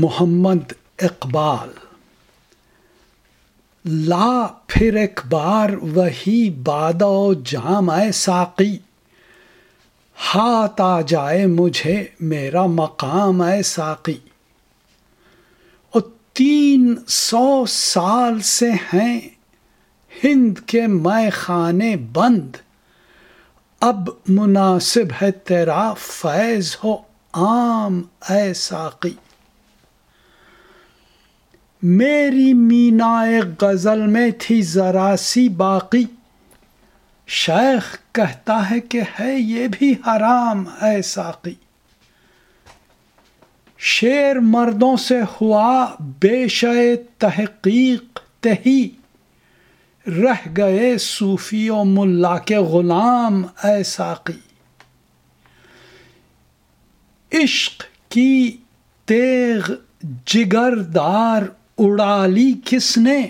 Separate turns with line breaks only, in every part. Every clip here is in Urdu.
محمد اقبال۔ لا پھر ایک بار وہی باد و جام ساقی۔ ہاتھ آ جائے مجھے، میرا مقام اے ساقی۔ اور تین سو سال سے ہیں ہند کے میں خانے بند۔ اب مناسب ہے تیرا فیض ہو عام، اے ساقی۔ میری مینا غزل میں تھی ذرا سی باقی۔ شیخ کہتا ہے کہ ہے یہ بھی حرام ہے ساقی۔ شیر مردوں سے ہوا بے شے تحقیق تہی۔ رہ گئے صوفی و ملا کے غلام اے ساقی۔ عشق کی تیغ جگر دار اڑالی کس نے؟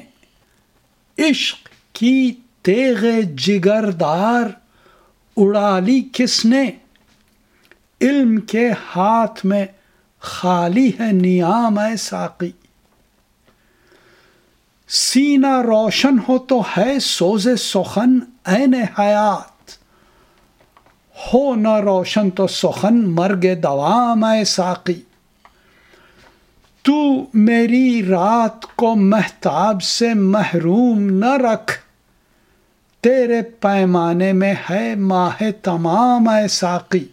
عشق کی تیغ جگردار اڑالی کس نے؟ علم کے ہاتھ میں خالی ہے نیام ہے ساقی۔ سینہ روشن ہو تو ہے سوز سخن این حیات۔ ہو نہ روشن تو سخن مرگ دوام ہے ساقی۔ تو میری رات کو محتاب سے محروم نہ رکھ۔ تیرے پیمانے میں ہے ماہ تمام اے ساقی۔